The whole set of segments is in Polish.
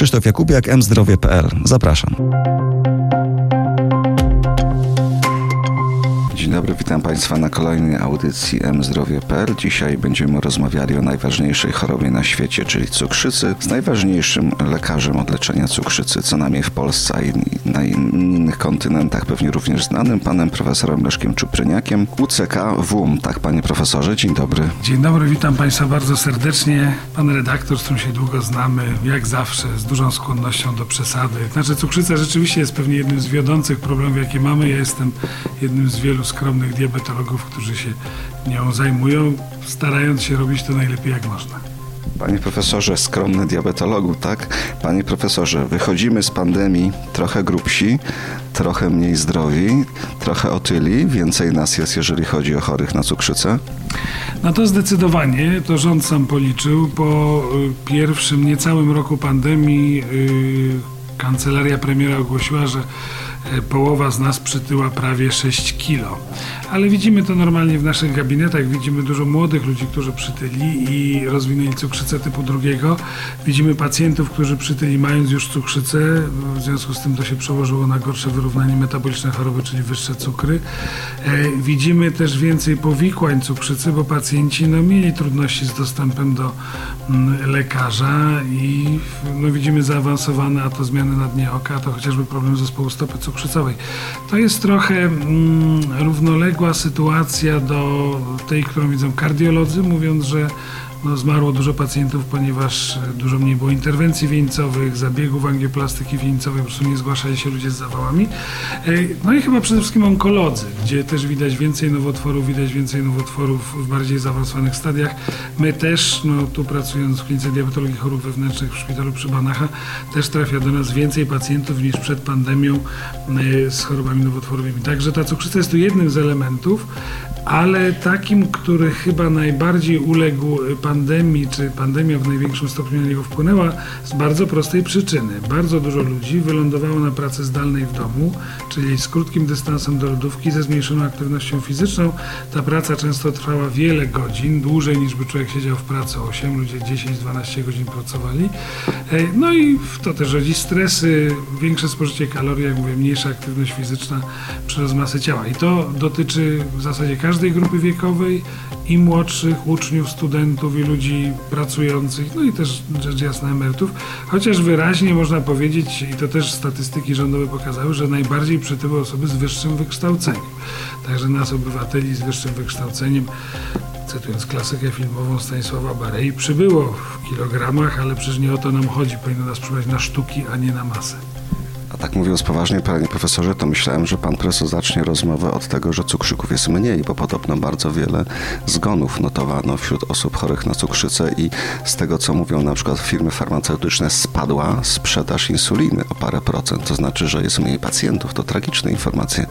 Krzysztof Jakubiak, mzdrowie.pl. Zapraszam. Witam Państwa na kolejnej audycji mzdrowie.pl. Dzisiaj będziemy rozmawiali o najważniejszej chorobie na świecie, czyli cukrzycy, z najważniejszym lekarzem od leczenia cukrzycy, co najmniej w Polsce, i na innych kontynentach, pewnie również znanym, panem profesorem Leszkiem Czupryniakiem, UCK WUM. Tak, panie profesorze, dzień dobry. Dzień dobry, witam Państwa bardzo serdecznie. Pan redaktor, z którym się długo znamy, jak zawsze, z dużą skłonnością do przesady. Znaczy, cukrzyca rzeczywiście jest pewnie jednym z wiodących problemów, jakie mamy. Ja jestem jednym z wielu skromnych diabetologów, którzy się nią zajmują, starając się robić to najlepiej jak można. Panie profesorze, skromny diabetologu, tak? Panie profesorze, wychodzimy z pandemii trochę grubsi, trochę mniej zdrowi, trochę otyli, więcej nas jest, jeżeli chodzi o chorych na cukrzycę? No to zdecydowanie, to rząd sam policzył. Po y, pierwszym niecałym roku pandemii yy, kancelaria premiera ogłosiła, że połowa z nas przytyła prawie 6 kilo ale widzimy to normalnie w naszych gabinetach. Widzimy dużo młodych ludzi, którzy przytyli i rozwinęli cukrzycę typu drugiego. Widzimy pacjentów, którzy przytyli mając już cukrzycę, w związku z tym to się przełożyło na gorsze wyrównanie metaboliczne choroby, czyli wyższe cukry. E, widzimy też więcej powikłań cukrzycy, bo pacjenci no, mieli trudności z dostępem do mm, lekarza i no, widzimy zaawansowane, a to zmiany na dnie oka, a to chociażby problem zespołu stopy cukrzycowej. To jest trochę mm, równoległa sytuacja do tej, którą widzą kardiolodzy, mówiąc, że no, zmarło dużo pacjentów, ponieważ dużo mniej było interwencji wieńcowych, zabiegów angioplastyki wieńcowej, po prostu nie zgłaszali się ludzie z zawałami. E, no i chyba przede wszystkim onkolodzy, gdzie też widać więcej nowotworów, widać więcej nowotworów w bardziej zaawansowanych stadiach. My też, no tu pracując w klinice diabetologii chorób wewnętrznych w szpitalu przy Banacha, też trafia do nas więcej pacjentów niż przed pandemią e, z chorobami nowotworowymi. Także ta cukrzyca jest tu jednym z elementów, ale takim, który chyba najbardziej uległ pandemii, czy pandemia w największym stopniu na niego wpłynęła, z bardzo prostej przyczyny. Bardzo dużo ludzi wylądowało na pracy zdalnej w domu, czyli z krótkim dystansem do lodówki, ze zmniejszoną aktywnością fizyczną. Ta praca często trwała wiele godzin, dłużej niż by człowiek siedział w pracy 8, ludzie 10-12 godzin pracowali. E, no i to też rodzi stresy, większe spożycie kalorii, jak mówię, mniejsza aktywność fizyczna, przyrost masy ciała. I to dotyczy w zasadzie każdej grupy wiekowej i młodszych uczniów, studentów ludzi pracujących, no i też rzecz jasna emerytów, chociaż wyraźnie można powiedzieć, i to też statystyki rządowe pokazały, że najbardziej przytyły osoby z wyższym wykształceniem. Także nas obywateli z wyższym wykształceniem cytując klasykę filmową Stanisława Barei, przybyło w kilogramach, ale przecież nie o to nam chodzi. Powinno nas przybywać na sztuki, a nie na masę. Tak mówiąc poważnie, panie profesorze, to myślałem, że pan profesor zacznie rozmowę od tego, że cukrzyków jest mniej, bo podobno bardzo wiele zgonów notowano wśród osób chorych na cukrzycę i z tego, co mówią na przykład firmy farmaceutyczne, spadła sprzedaż insuliny o parę procent. To znaczy, że jest mniej pacjentów. To tragiczne informacje.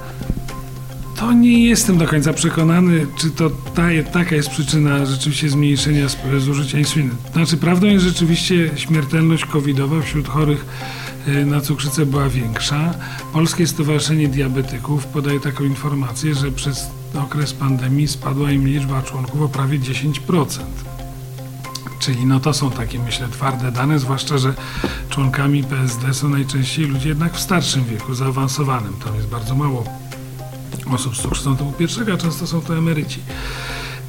To nie jestem do końca przekonany, czy to ta, taka jest przyczyna rzeczywiście zmniejszenia zużycia insuliny. Znaczy, prawdą jest rzeczywiście śmiertelność covidowa wśród chorych na cukrzycę była większa. Polskie Stowarzyszenie Diabetyków podaje taką informację, że przez okres pandemii spadła im liczba członków o prawie 10%. Czyli no to są takie, myślę, twarde dane, zwłaszcza, że członkami PSD są najczęściej ludzie jednak w starszym wieku, zaawansowanym. Tam jest bardzo mało osób z cukrzycą typu pierwszego, a często są to emeryci.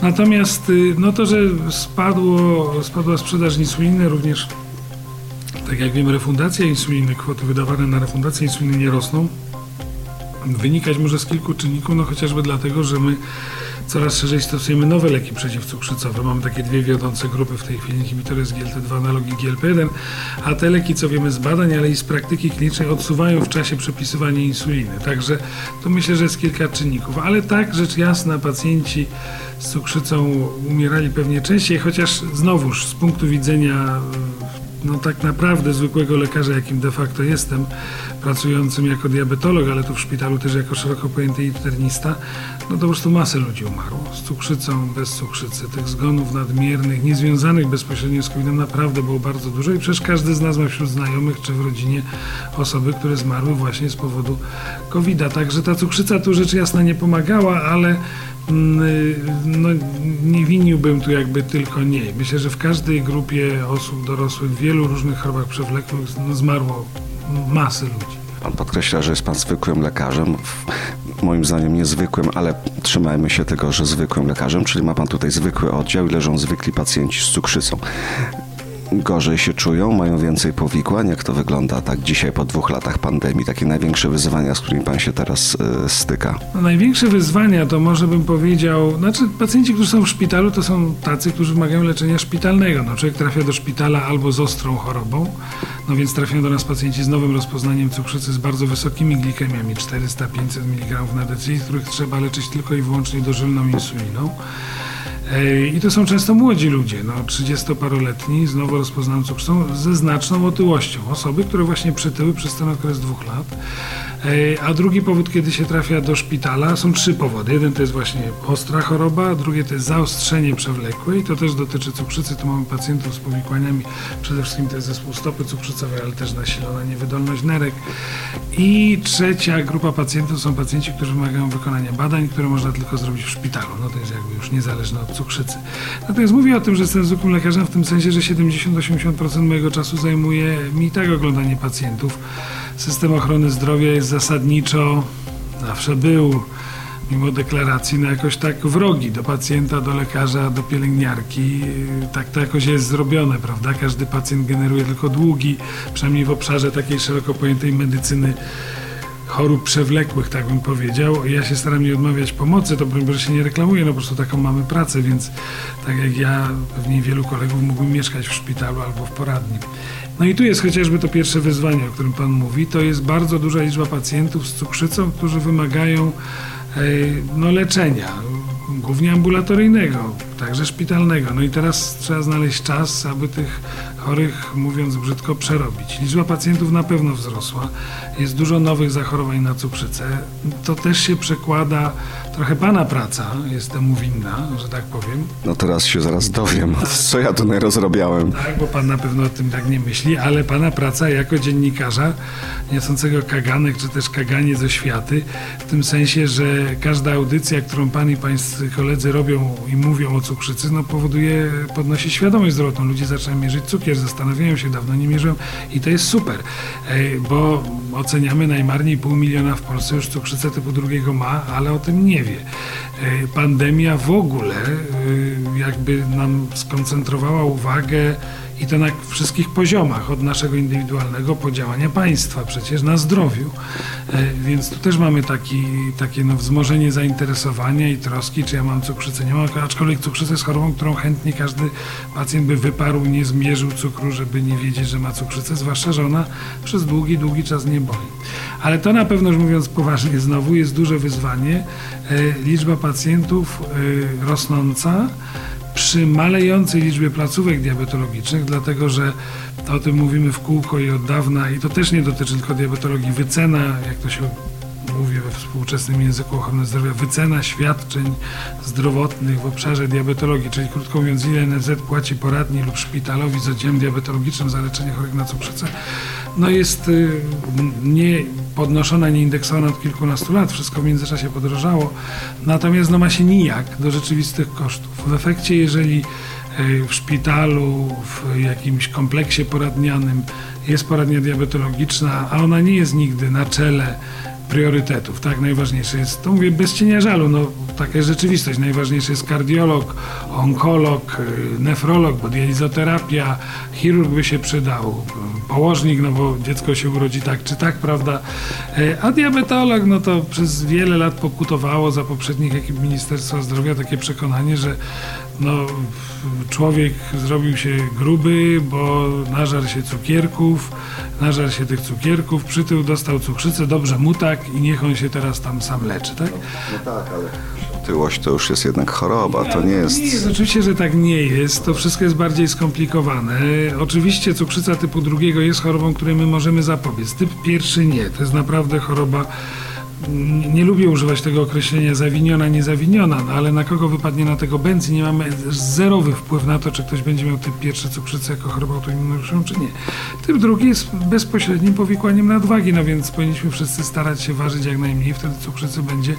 Natomiast y, no to, że spadło, spadła sprzedaż insuliny, również tak jak wiemy, refundacja insuliny, kwoty wydawane na refundację insuliny nie rosną. Wynikać może z kilku czynników, no chociażby dlatego, że my coraz szerzej stosujemy nowe leki przeciwcukrzycowe. Mamy takie dwie wiodące grupy w tej chwili, inhibitory SGLT2, analogi GLP-1, a te leki, co wiemy z badań, ale i z praktyki klinicznej, odsuwają w czasie przepisywania insuliny. Także to myślę, że jest kilka czynników. Ale tak, rzecz jasna, pacjenci z cukrzycą umierali pewnie częściej, chociaż znowuż z punktu widzenia no tak naprawdę zwykłego lekarza, jakim de facto jestem, pracującym jako diabetolog, ale tu w szpitalu też jako szeroko pojęty internista, no to po prostu masę ludzi umarło. Z cukrzycą, bez cukrzycy. Tych zgonów nadmiernych, niezwiązanych bezpośrednio z COVID-em naprawdę było bardzo dużo i przecież każdy z nas ma wśród znajomych czy w rodzinie osoby, które zmarły właśnie z powodu COVID-a. Także ta cukrzyca tu rzecz jasna nie pomagała, ale no, nie winiłbym tu jakby tylko niej. Myślę, że w każdej grupie osób dorosłych w wielu różnych chorobach przewlekłych no, zmarło masy ludzi. Pan podkreśla, że jest pan zwykłym lekarzem. Moim zdaniem niezwykłym, ale trzymajmy się tego, że zwykłym lekarzem, czyli ma pan tutaj zwykły oddział i leżą zwykli pacjenci z cukrzycą. Gorzej się czują, mają więcej powikłań. Jak to wygląda tak dzisiaj po dwóch latach pandemii? Takie największe wyzwania, z którymi pan się teraz y, styka? No, największe wyzwania to może bym powiedział, znaczy pacjenci, którzy są w szpitalu, to są tacy, którzy wymagają leczenia szpitalnego. No, człowiek trafia do szpitala albo z ostrą chorobą, no więc trafiają do nas pacjenci z nowym rozpoznaniem cukrzycy z bardzo wysokimi glikemiami, 400-500 mg na decylitr, których trzeba leczyć tylko i wyłącznie dożylną insuliną. I to są często młodzi ludzie, no 30-paroletni, z nowo rozpoznaną cukrzycą, ze znaczną otyłością. Osoby, które właśnie przytyły przez ten okres dwóch lat. A drugi powód, kiedy się trafia do szpitala, są trzy powody. Jeden to jest właśnie ostra choroba, drugie to jest zaostrzenie przewlekłe i to też dotyczy cukrzycy. Tu mamy pacjentów z powikłaniami, przede wszystkim to jest zespół stopy cukrzycowej, ale też nasilona niewydolność nerek. I trzecia grupa pacjentów są pacjenci, którzy wymagają wykonania badań, które można tylko zrobić w szpitalu. No to jest jakby już niezależne od cukrzycy. Natomiast mówię o tym, że jestem zwykłym lekarzem w tym sensie, że 70-80% mojego czasu zajmuje mi tak oglądanie pacjentów. System ochrony zdrowia jest zasadniczo, zawsze był, mimo deklaracji, no jakoś tak wrogi do pacjenta, do lekarza, do pielęgniarki. Tak to jakoś jest zrobione, prawda? Każdy pacjent generuje tylko długi, przynajmniej w obszarze takiej szeroko pojętej medycyny chorób przewlekłych, tak bym powiedział. Ja się staram nie odmawiać pomocy, to broń się nie reklamuję, no po prostu taką mamy pracę, więc tak jak ja, pewnie wielu kolegów mógłbym mieszkać w szpitalu albo w poradni. No i tu jest chociażby to pierwsze wyzwanie, o którym Pan mówi. To jest bardzo duża liczba pacjentów z cukrzycą, którzy wymagają e, no, leczenia, głównie ambulatoryjnego, także szpitalnego. No i teraz trzeba znaleźć czas, aby tych chorych, mówiąc brzydko, przerobić. Liczba pacjentów na pewno wzrosła. Jest dużo nowych zachorowań na cukrzycę. To też się przekłada, trochę Pana praca jest temu winna, że tak powiem. No teraz się zaraz dowiem, co ja tutaj rozrobiałem. Tak, bo Pan na pewno o tym tak nie myśli, ale Pana praca jako dziennikarza niosącego kaganek, czy też kaganie ze światy, w tym sensie, że każda audycja, którą Pan i Pańscy koledzy robią i mówią o cukrzycy, no powoduje, podnosi świadomość zdrowotną. Ludzie zaczynają mierzyć cukier, zastanawiają się, dawno nie mierzą i to jest super, bo oceniamy najmarniej pół miliona w Polsce już cukrzycę typu drugiego ma, ale o tym nie wie. Pandemia w ogóle jakby nam skoncentrowała uwagę i to na wszystkich poziomach, od naszego indywidualnego podziałania państwa przecież na zdrowiu. Więc tu też mamy taki, takie no, wzmożenie zainteresowania i troski, czy ja mam cukrzycę, nie mam, aczkolwiek cukrzyca jest chorobą, którą chętnie każdy pacjent by wyparł, nie zmierzył cukru, żeby nie wiedzieć, że ma cukrzycę, zwłaszcza, że ona przez długi, długi czas nie boli. Ale to na pewno, mówiąc poważnie, znowu jest duże wyzwanie. Liczba pacjentów rosnąca, przy malejącej liczbie placówek diabetologicznych, dlatego że o tym mówimy w kółko i od dawna i to też nie dotyczy tylko diabetologii, wycena, jak to się mówi we współczesnym języku ochrony zdrowia, wycena świadczeń zdrowotnych w obszarze diabetologii, czyli krótko mówiąc, ile NFZ płaci poradni lub szpitalowi z oddziałem diabetologicznym za leczenie chorych na cukrzycę, no jest nie podnoszona, nie indeksowana od kilkunastu lat, wszystko w międzyczasie podrożało, natomiast no ma się nijak do rzeczywistych kosztów. W efekcie, jeżeli w szpitalu, w jakimś kompleksie poradnianym jest poradnia diabetologiczna, a ona nie jest nigdy na czele priorytetów, tak? Najważniejsze jest, to mówię bez cienia żalu, no taka jest rzeczywistość. Najważniejszy jest kardiolog, onkolog, nefrolog, bo dializoterapia, chirurg by się przydał, położnik, no bo dziecko się urodzi tak czy tak, prawda? A diabetolog, no to przez wiele lat pokutowało za poprzednich ekip Ministerstwa Zdrowia takie przekonanie, że no, człowiek zrobił się gruby, bo nażar się cukierków, nażar się tych cukierków, przytył, dostał cukrzycę, dobrze mu tak i niech on się teraz tam sam leczy, tak? No tak, ale otyłość to już jest jednak choroba, to nie jest... Nie jest, oczywiście, że tak nie jest, to wszystko jest bardziej skomplikowane. Oczywiście cukrzyca typu drugiego jest chorobą, której my możemy zapobiec. Typ pierwszy nie, to jest naprawdę choroba nie lubię używać tego określenia zawiniona, niezawiniona, no ale na kogo wypadnie na tego benzyn, nie mamy zerowy wpływ na to, czy ktoś będzie miał typ pierwszy cukrzycy jako chorobę autoimmunologiczną, czy nie. Typ drugi jest bezpośrednim powikłaniem nadwagi, no więc powinniśmy wszyscy starać się ważyć jak najmniej, wtedy cukrzycy będzie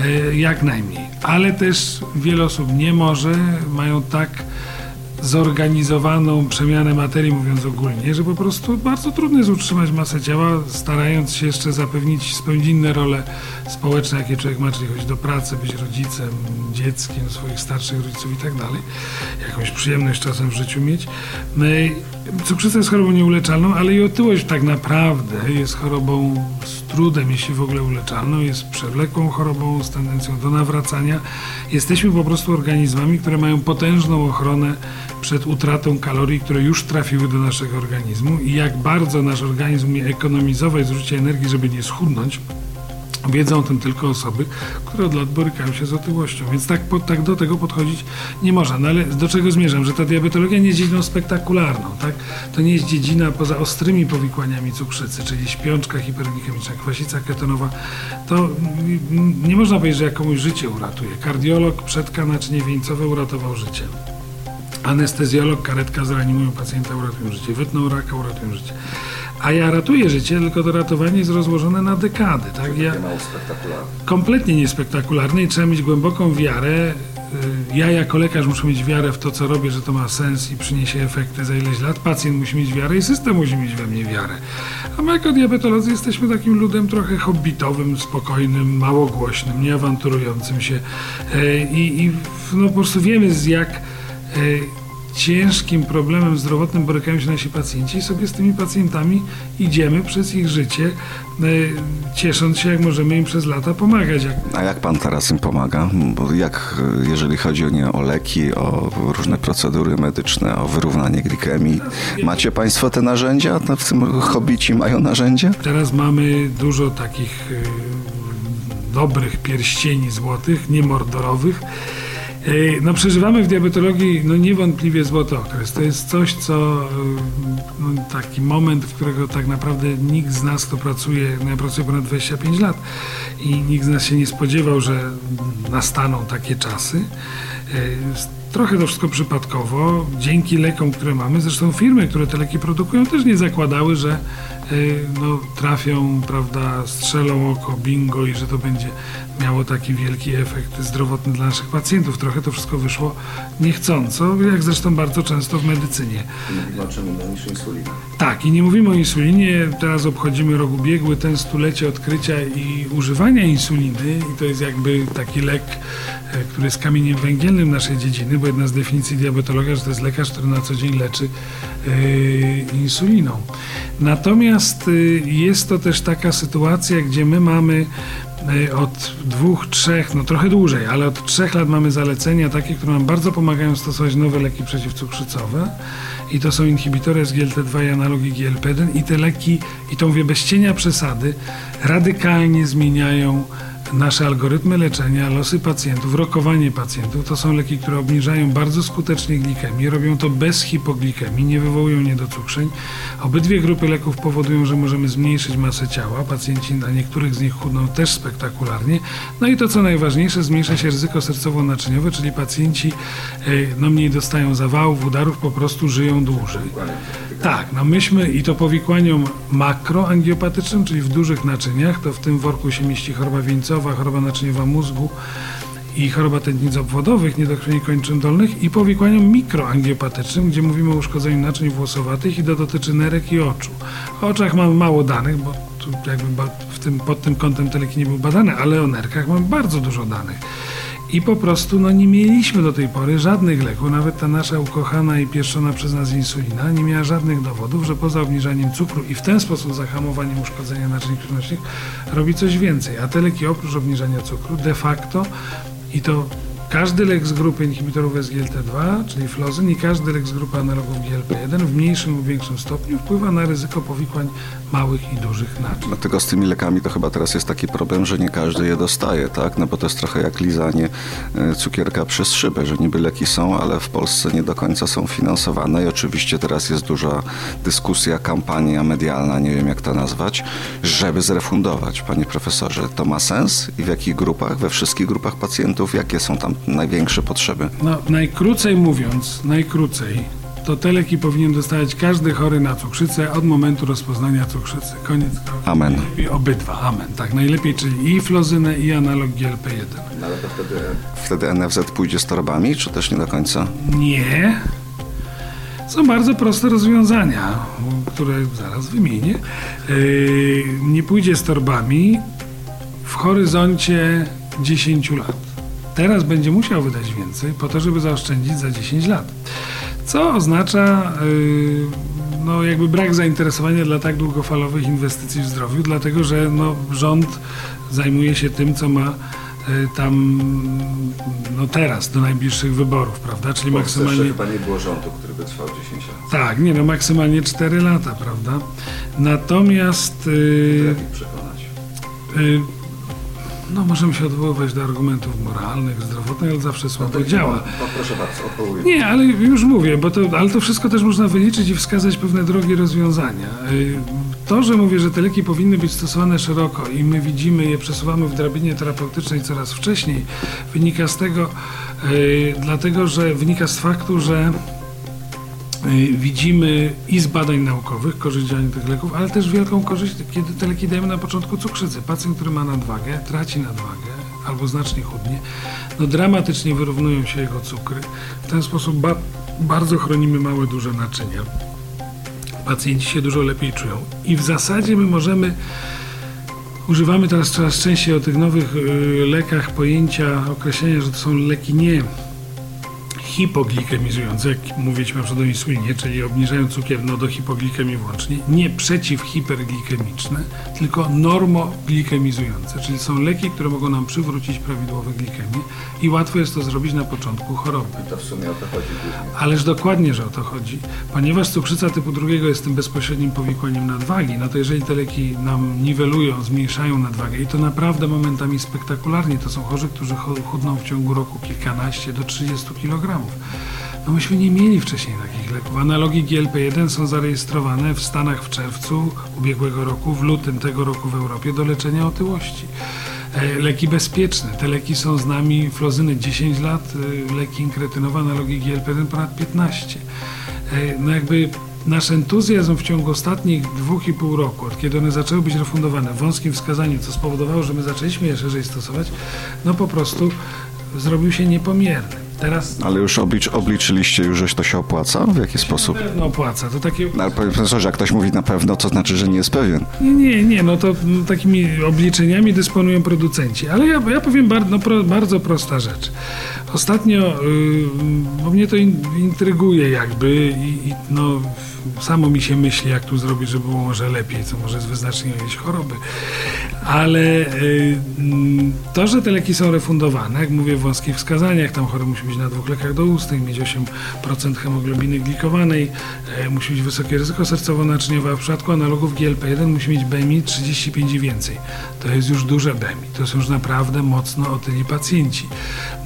e, jak najmniej. Ale też wiele osób nie może, mają tak zorganizowaną przemianę materii, mówiąc ogólnie, że po prostu bardzo trudno jest utrzymać masę ciała, starając się jeszcze zapewnić, spełnić inne role społeczne, jakie człowiek ma, czyli chodzić do pracy, być rodzicem, dzieckiem swoich starszych rodziców i tak dalej. Jakąś przyjemność czasem w życiu mieć. No Cukrzyca jest chorobą nieuleczalną, ale i otyłość tak naprawdę jest chorobą z trudem, jeśli w ogóle uleczalną, jest przewlekłą chorobą z tendencją do nawracania. Jesteśmy po prostu organizmami, które mają potężną ochronę przed utratą kalorii, które już trafiły do naszego organizmu i jak bardzo nasz organizm umie ekonomizować zużycie energii, żeby nie schudnąć, Wiedzą o tym tylko osoby, które od lat borykają się z otyłością, więc tak, po, tak do tego podchodzić nie można. No ale do czego zmierzam? Że ta diabetologia nie jest dziedziną spektakularną, tak? To nie jest dziedzina poza ostrymi powikłaniami cukrzycy, czyli śpiączka hiperglikemiczna, kwasica ketonowa. To nie można powiedzieć, że komuś życie uratuje. Kardiolog przedka naczynie wieńcowe uratował życie. Anestezjolog, karetka zreanimują pacjenta, uratują życie. Wytną raka, uratują życie. A ja ratuję życie, tylko to ratowanie jest rozłożone na dekady. Tak? Ja, kompletnie niespektakularne i trzeba mieć głęboką wiarę. Y, Ja jako lekarz muszę mieć wiarę w to, co robię, że to ma sens i przyniesie efekty za ileś lat. Pacjent musi mieć wiarę i system musi mieć we mnie wiarę. A my jako diabetolodzy jesteśmy takim ludem trochę hobbitowym, spokojnym, mało głośnym, nie awanturującym się. Y, I, i no, po prostu wiemy z jak ciężkim problemem zdrowotnym borykają się nasi pacjenci i sobie z tymi pacjentami idziemy przez ich życie, e, ciesząc się, jak możemy im przez lata pomagać. A jak pan teraz im pomaga? Bo jak, e, jeżeli chodzi o, nie, o leki, o różne procedury medyczne, o wyrównanie glikemii, macie państwo te narzędzia? No, W tym hobbici mają narzędzia? Teraz mamy dużo takich e, dobrych pierścieni złotych, niemordorowych. No, przeżywamy w diabetologii no, niewątpliwie złoty okres. To jest coś, co no, taki moment, w którego tak naprawdę nikt z nas, kto pracuje, no ja pracuję ponad 25 lat i nikt z nas się nie spodziewał, że nastaną takie czasy. Trochę to wszystko przypadkowo, dzięki lekom, które mamy. Zresztą firmy, które te leki produkują, też nie zakładały, że y, no, trafią, prawda, strzelą oko, bingo i że to będzie miało taki wielki efekt zdrowotny dla naszych pacjentów. Trochę to wszystko wyszło niechcąco, jak zresztą bardzo często w medycynie. Mówimy o czym niż insulina. Tak, i nie mówimy o insulinie. Teraz obchodzimy rok ubiegły, ten stulecie odkrycia i używania insuliny. I to jest jakby taki lek, który jest kamieniem węgielnym naszej dziedziny, bo jedna z definicji diabetologa, że to jest lekarz, który na co dzień leczy e, insuliną. Natomiast e, jest to też taka sytuacja, gdzie my mamy e, od dwóch, trzech, no trochę dłużej, ale od trzech lat mamy zalecenia takie, które nam bardzo pomagają stosować nowe leki przeciwcukrzycowe i to są inhibitory SGLT2 i analogi GLP-1 i te leki, i to mówię bez cienia przesady, radykalnie zmieniają nasze algorytmy leczenia, losy pacjentów, rokowanie pacjentów. To są leki, które obniżają bardzo skutecznie glikemię, robią to bez hipoglikemii, nie wywołują niedocukrzeń. Obydwie grupy leków powodują, że możemy zmniejszyć masę ciała. Pacjenci na niektórych z nich chudną też spektakularnie. No i to, co najważniejsze, zmniejsza się ryzyko sercowo-naczyniowe, czyli pacjenci e, no, mniej dostają zawałów, udarów, po prostu żyją dłużej. Tak, no myśmy i to powikłaniom makroangiopatycznym, czyli w dużych naczyniach, to w tym worku się mieści choroba wieńcowa, choroba naczyniowa mózgu i choroba tętnic obwodowych, niedokrwienie kończyn dolnych i powikłaniom mikroangiopatycznym, gdzie mówimy o uszkodzeniu naczyń włosowatych i to dotyczy nerek i oczu. O oczach mamy mało danych, bo tu jakby w tym, pod tym kątem te leki nie były badane, ale o nerkach mamy bardzo dużo danych. I po prostu no, nie mieliśmy do tej pory żadnych leków, nawet ta nasza ukochana i pieszczona przez nas insulina nie miała żadnych dowodów, że poza obniżaniem cukru i w ten sposób zahamowaniem uszkodzenia naczyń krwionośnych robi coś więcej. A te leki oprócz obniżania cukru de facto i to każdy lek z grupy inhibitorów SGLT2, czyli flozyn i każdy lek z grupy analogów GLP-1 w mniejszym lub większym stopniu wpływa na ryzyko powikłań małych i dużych naczyń. Dlatego z tymi lekami to chyba teraz jest taki problem, że nie każdy je dostaje, tak? No bo to jest trochę jak lizanie e, cukierka przez szybę, że niby leki są, ale w Polsce nie do końca są finansowane i oczywiście teraz jest duża dyskusja, kampania medialna, nie wiem jak to nazwać, żeby zrefundować. Panie profesorze, to ma sens i w jakich grupach? We wszystkich grupach pacjentów? Jakie są tam największe potrzeby? No, najkrócej mówiąc, najkrócej, to te leki powinien dostawać każdy chory na cukrzycę od momentu rozpoznania cukrzycy. Koniec. Amen. Najlepiej obydwa. Amen. Tak, najlepiej, czyli i flozynę, i analog GLP-1. No ale to wtedy... Wtedy NFZ pójdzie z torbami, czy też nie do końca? Nie. Są bardzo proste rozwiązania, które zaraz wymienię. Yy, Nie pójdzie z torbami w horyzoncie 10 lat. Teraz będzie musiał wydać więcej po to, żeby zaoszczędzić za 10 lat. Co oznacza yy, no, jakby brak zainteresowania dla tak długofalowych inwestycji w zdrowiu, dlatego że no, rząd zajmuje się tym, co ma yy, tam no teraz, do najbliższych wyborów, prawda? Czyli maksymalnie... nie było rządu, który by trwał 10 lat. Tak, nie no, maksymalnie 4 lata, prawda? Natomiast yy, przekonać? yy, możemy się odwoływać do argumentów moralnych, zdrowotnych, ale zawsze słabo działa. proszę bardzo, odpowiem. Nie, ale już mówię, bo to, ale to wszystko też można wyliczyć i wskazać pewne drogi rozwiązania. Yy, To, że mówię, że te leki powinny być stosowane szeroko i my widzimy je, przesuwamy w drabinie terapeutycznej coraz wcześniej, wynika z tego, yy, dlatego że wynika z faktu, że Y, widzimy i z badań naukowych korzyść działania tych leków, ale też wielką korzyść, kiedy te leki dajemy na początku cukrzycy. Pacjent, który ma nadwagę, traci nadwagę albo znacznie chudnie, no dramatycznie wyrównują się jego cukry. W ten sposób ba- bardzo chronimy małe, duże naczynia. Pacjenci się dużo lepiej czują. I w zasadzie my możemy Używamy teraz coraz częściej o tych nowych y, lekach pojęcia, określenia, że to są leki nie hipoglikemizujące, jak mówiliśmy na przykład o insulinie, czyli obniżają cukier no, do hipoglikemii włącznie, nie przeciwhiperglikemiczne, tylko normoglikemizujące, czyli są leki, które mogą nam przywrócić prawidłowe glikemię i łatwo jest to zrobić na początku choroby. To w sumie o to chodzi głównie. Ależ dokładnie, że o to chodzi. Ponieważ cukrzyca typu drugiego jest tym bezpośrednim powikłaniem nadwagi, no to jeżeli te leki nam niwelują, zmniejszają nadwagę i to naprawdę momentami spektakularnie, to są chorzy, którzy chudną w ciągu roku kilkanaście do 30 kg. No myśmy nie mieli wcześniej takich leków. Analogi GLP-1 są zarejestrowane w Stanach w czerwcu ubiegłego roku, w lutym tego roku w Europie do leczenia otyłości. E, Leki bezpieczne. Te leki są z nami flozyny 10 lat, e, leki inkretynowe, analogi GLP-1 ponad 15. E, No jakby nasz entuzjazm w ciągu ostatnich dwóch i pół roku, od kiedy one zaczęły być refundowane w wąskim wskazaniu, co spowodowało, że my zaczęliśmy je szerzej stosować, no po prostu zrobił się niepomierny. Teraz Ale już oblicz, obliczyliście już, że to się opłaca? W jaki sposób? na pewno opłaca. To takie No, ale panie profesorze, jak ktoś mówi na pewno, to znaczy, że nie jest pewien. Nie, nie, nie, no to no, takimi obliczeniami dysponują producenci. Ale ja, ja powiem bardzo, no, pro, bardzo prosta rzecz. Ostatnio, y, bo mnie to in, intryguje jakby i, i no, samo mi się myśli, jak tu zrobić, żeby było może lepiej, co może jest wyznacznikiem jakiejś choroby. Ale y, mm, to, że te leki są refundowane, jak mówię w wąskich wskazaniach, tam chory musi być na dwóch lekach doustnych, mieć 8% hemoglobiny glikowanej, e, musi mieć wysokie ryzyko sercowo-naczyniowe, a w przypadku analogów GLP-1 musi mieć BMI 35 i więcej. To jest już duże BMI, to są już naprawdę mocno otyli pacjenci.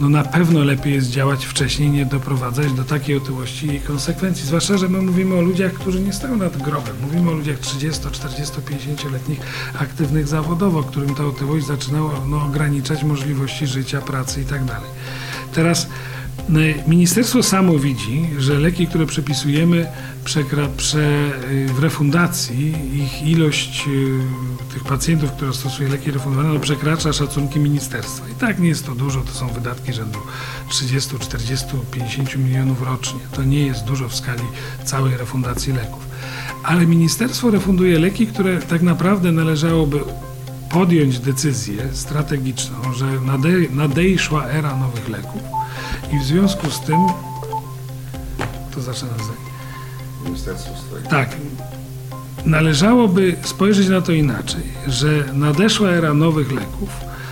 No na pewno lepiej jest działać wcześniej, nie doprowadzać do takiej otyłości i konsekwencji. Zwłaszcza, że my mówimy o ludziach, którzy nie stoją nad grobem. Mówimy o ludziach 30, 40, 50-letnich, aktywnych zawodowo, którym ta otyłość zaczynała no, ograniczać możliwości życia, pracy i tak. Teraz y, Ministerstwo samo widzi, że leki, które przepisujemy przekra, prze, y, w refundacji, ich ilość y, tych pacjentów, które stosuje leki refundowane, no przekracza szacunki ministerstwa. I tak nie jest to dużo, to są wydatki rzędu 30, 40, 50 milionów rocznie. To nie jest dużo w skali całej refundacji leków. Ale ministerstwo refunduje leki, które tak naprawdę należałoby podjąć decyzję strategiczną, że nade, nadejszła era nowych leków i w związku z tym to zaczynam zdanie. Ministerstwo. Tak. Należałoby spojrzeć na to inaczej, że nadeszła era nowych leków.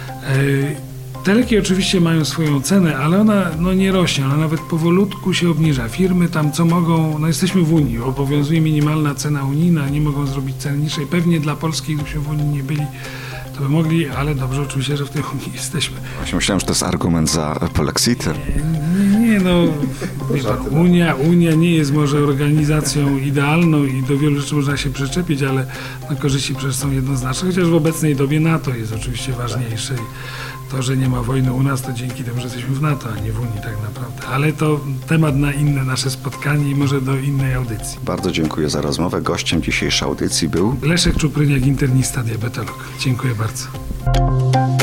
E, Te leki oczywiście mają swoją cenę, ale ona no, nie rośnie, ona nawet powolutku się obniża. Firmy tam co mogą, no jesteśmy w Unii, obowiązuje minimalna cena unijna, nie mogą zrobić ceny niższej. Pewnie dla Polski, gdybyśmy w Unii nie byli, to by mogli, ale dobrze oczywiście, że w tej Unii jesteśmy. Właśnie myślałem, że to jest argument za polexitem. Nie, nie no, pan, Unia, Unia nie jest może organizacją idealną i do wielu rzeczy można się przyczepić, ale no, korzyści przecież są jednoznaczne, chociaż w obecnej dobie NATO jest oczywiście ważniejsze to, że nie ma wojny u nas, to dzięki temu, że jesteśmy w NATO, a nie w Unii tak naprawdę. Ale to temat na inne nasze spotkanie i może do innej audycji. Bardzo dziękuję za rozmowę. Gościem dzisiejszej audycji był Leszek Czupryniak, internista, diabetolog. Dziękuję bardzo.